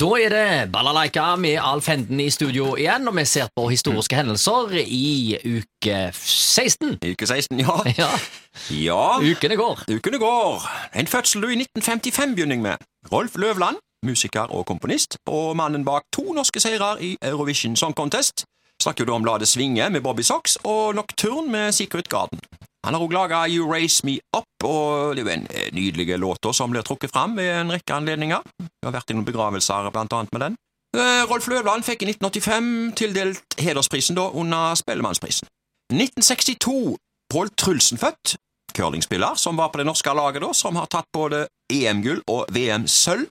Da er det Balalaika med Alf Henden i studio igjen, og vi ser på historiske hendelser i uke 16. Uke 16, ja. Ja, Ja, ukene går. ukene går. En fødsel i 1955 begynner jeg med. Rolf Løvland, musiker og komponist, og mannen bak to norske seirer i Eurovision Song Contest. Snakker jo da om La det svinge med Bobby Socks og Nocturne med Secret Garden. Han har også laga You Raise Me Up, og det er jo en eh, nydelig låt som blir trukket fram ved en rekke anledninger. Vi har vært i noen begravelser blant annet med den. Eh, Rolf Løvland fikk i 1985 tildelt hedersprisen da under Spellemannsprisen. 1962 Pål Trulsen født, curlingspiller som var på det norske laget da, som har tatt både EM-gull og VM-sølv,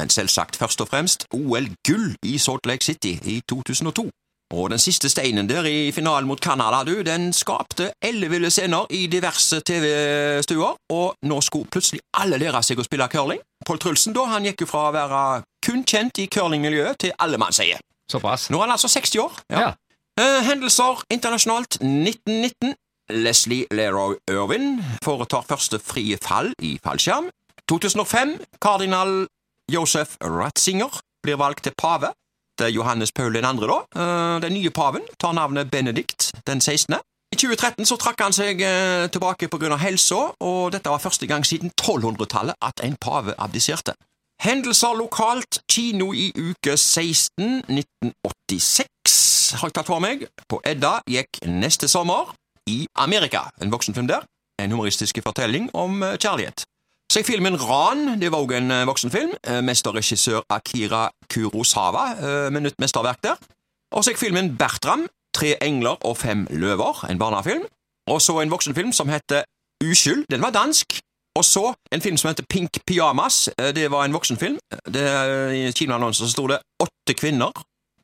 men selvsagt først og fremst OL-gull i Salt Lake City i 2002. Og den siste steinen der i finalen mot Canada, du, den skapte elleville scener i diverse TV-stuer, og nå skulle plutselig alle lære seg å spille curling. Pål Trulsen da, han gikk jo fra å være kun kjent i curlingmiljøet til allemannseie. Såpass. Nå er han altså 60 år. Ja. Eh, hendelser internasjonalt 1919. Leslie Leroy Irvin foretar første frie fall i fallskjerm. 2005. Kardinal Josef Ratzinger blir valgt til pave. Det er Johannes Paul 2., da. Eh, Den nye paven tar navnet Benedikt den 16. I 2013 så trakk han seg eh, tilbake pga. helsa, og dette var første gang siden 1200-tallet at en pave abdiserte. Hendelser lokalt. Kino i uke 16 1986 har jeg tatt for meg. På Edda gikk neste sommer i Amerika. En voksenfilm der. En humoristisk fortelling om eh, kjærlighet. Så jeg filmen Ran, det var også en eh, voksenfilm. Eh, Mesterregissør Akira Kurosawa eh, med nytt mesterverk der. Og så jeg filmen Bertram, Tre engler og fem løver, en barnefilm. Og så en voksenfilm som heter Uskyld, den var dansk. Og så en film som heter Pink Pyjamas, det var en voksenfilm. Det, I kinoannonsen sto det åtte kvinner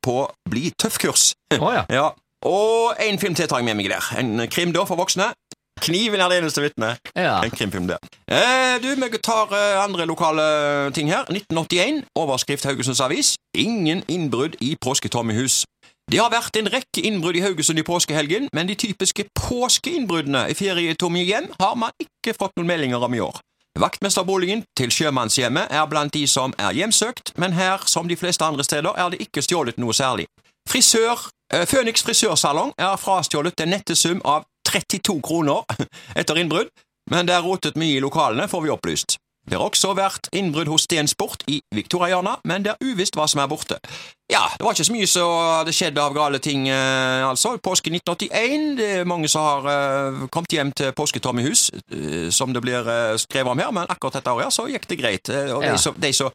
på Bli tøff-kurs. Oh, ja. Ja. Og en film til tar jeg med meg der. En krim da for voksne. Kniven er det eneste vitnet. ja. En krimfilm det. Eh, du, vi tar eh, andre lokale ting her. 1981, overskrift Haugesunds Avis. Ingen innbrudd i påsketommehus. Det har vært en rekke innbrudd i Haugesund i påskehelgen, men de typiske påskeinnbruddene i ferietomme hjem har man ikke fått noen meldinger om i år. Vaktmesterboligen til Sjømannshjemmet er blant de som er hjemsøkt, men her, som de fleste andre steder, er det ikke stjålet noe særlig. Frisør, eh, Phoenix frisørsalong er frastjålet en nette sum av 32 kroner etter innbrudd, men det er rotet mye i lokalene, får vi opplyst. Det har også vært innbrudd hos Stensport i Victoriahjørnet, men det er uvisst hva som er borte. Ja, det var ikke så mye som hadde skjedd av gale ting, eh, altså. Påske 1981, det er mange som har eh, kommet hjem til påsketomme hus, eh, som det blir eh, skrevet om her, men akkurat dette året så gikk det greit. Eh, og Ja. de de som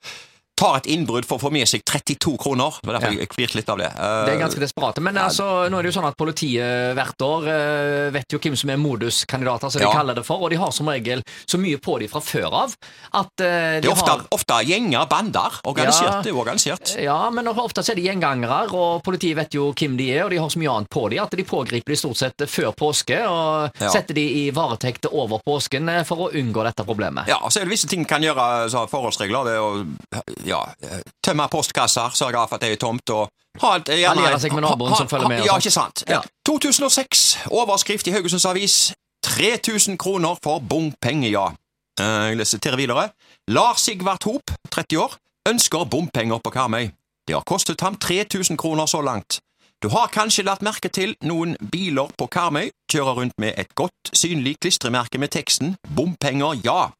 tar et innbrudd for å få med seg 32 kroner, det var derfor Ja. jeg flirte litt av det. Uh, Det er ganske desperate. Men altså, nå er det jo sånn at politiet hvert år uh, vet jo hvem som er moduskandidater, som de kaller det for, og de har som regel så mye på de fra før av at uh, de det er ofte, har ofte gjenger, bander, organisert, Ja. det er jo organisert. Ja, men ofte er de gjengangere, og politiet vet jo hvem de er, og de har så mye annet på de at de pågriper de stort sett før påske, og Ja. setter de i varetekt over påsken eh, for å unngå dette problemet. Ja, og så er det visse ting kan gjøre så forholdsregler. Det er å ja, tømme postkasser, sørge for at det er tomt, og ha et, Alliere seg med naboen som følger med Ja, ikke sant. Ja. 2006, overskrift i Haugesunds Avis. 3000 kroner for bompenger, ja. Eh, Jeg leser videre. Lars Sigvart Hop, 30 år, ønsker bompenger på Karmøy. Det har kostet ham 3000 kroner så langt. Du har kanskje lagt merke til noen biler på Karmøy kjører rundt med et godt synlig klistremerke med teksten 'Bompenger ja'.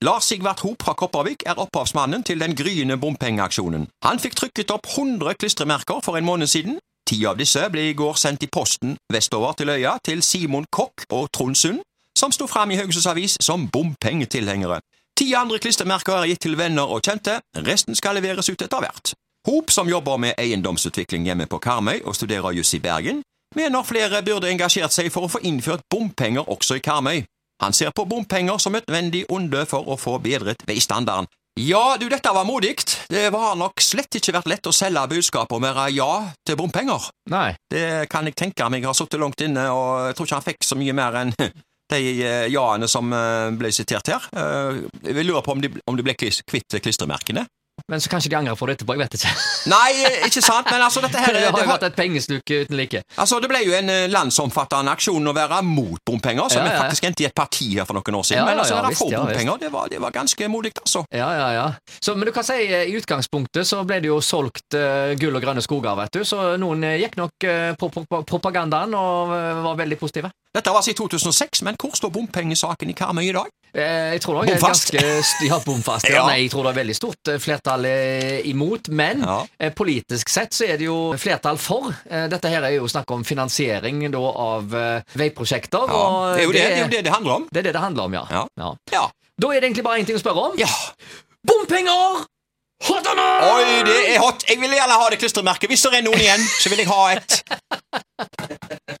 Lars Sigvart Hop fra Kopervik er opphavsmannen til den gryende bompengeaksjonen. Han fikk trykket opp 100 klistremerker for en måned siden. Ti av disse ble i går sendt i posten vestover til øya til Simon Kokk og Trond Sund, som sto fram i Haugesunds Avis som bompengetilhengere. Ti andre klistremerker er gitt til venner og kjente, resten skal leveres ut etter hvert. Hop, som jobber med eiendomsutvikling hjemme på Karmøy og studerer juss i Bergen, mener flere burde engasjert seg for å få innført bompenger også i Karmøy. Han ser på bompenger som et nødvendig onde for å få bedret veistandarden. Ja, du, dette var modig. Det var nok slett ikke vært lett å selge budskapet om å være ja til bompenger. Nei. Det kan jeg tenke meg har sittet langt inne, og jeg tror ikke han fikk så mye mer enn de eh, ja-ene som eh, ble sitert her. Eh, Jeg lurer på om de, om de ble kvitt klistremerkene. Men så kanskje de angrer på det etterpå, jeg vet ikke. Nei, ikke sant, men altså dette her Det har jo vært et pengesluk uten like. altså, det ble jo en eh, landsomfattende aksjon å være mot bompenger, som Ja, ja. faktisk endte i et parti her for noen år siden. Ja, men altså, ja, være for bompenger, det var, det var ganske modig, altså. Ja, ja, ja. Så, men du kan si eh, i utgangspunktet så ble det jo solgt uh, gull og grønne skoger, vet du. Så noen gikk nok uh, på, på, på propagandaen og uh, var veldig positive. Dette var altså i 2006, men hvor står bompengesaken i Karmøy i dag? Eh, jeg tror det er Bomfast. ganske Ja, bomfast. Ja. Nei, jeg tror det er veldig stort eh, flertall eh, imot. Men Ja. politisk sett så er det jo flertall for. Dette her er jo snakk om finansiering da, av veiprosjekter. Ja, det er jo det det, er jo det det handler om. det er det det handler om, ja. Ja. ja. Ja. Da er det egentlig bare én ting å spørre om. ja. Bompenger! Hot or not? Oi, det er hot. Jeg vil gjerne ha det klistremerket. Hvis det er noen igjen, så vil jeg ha et.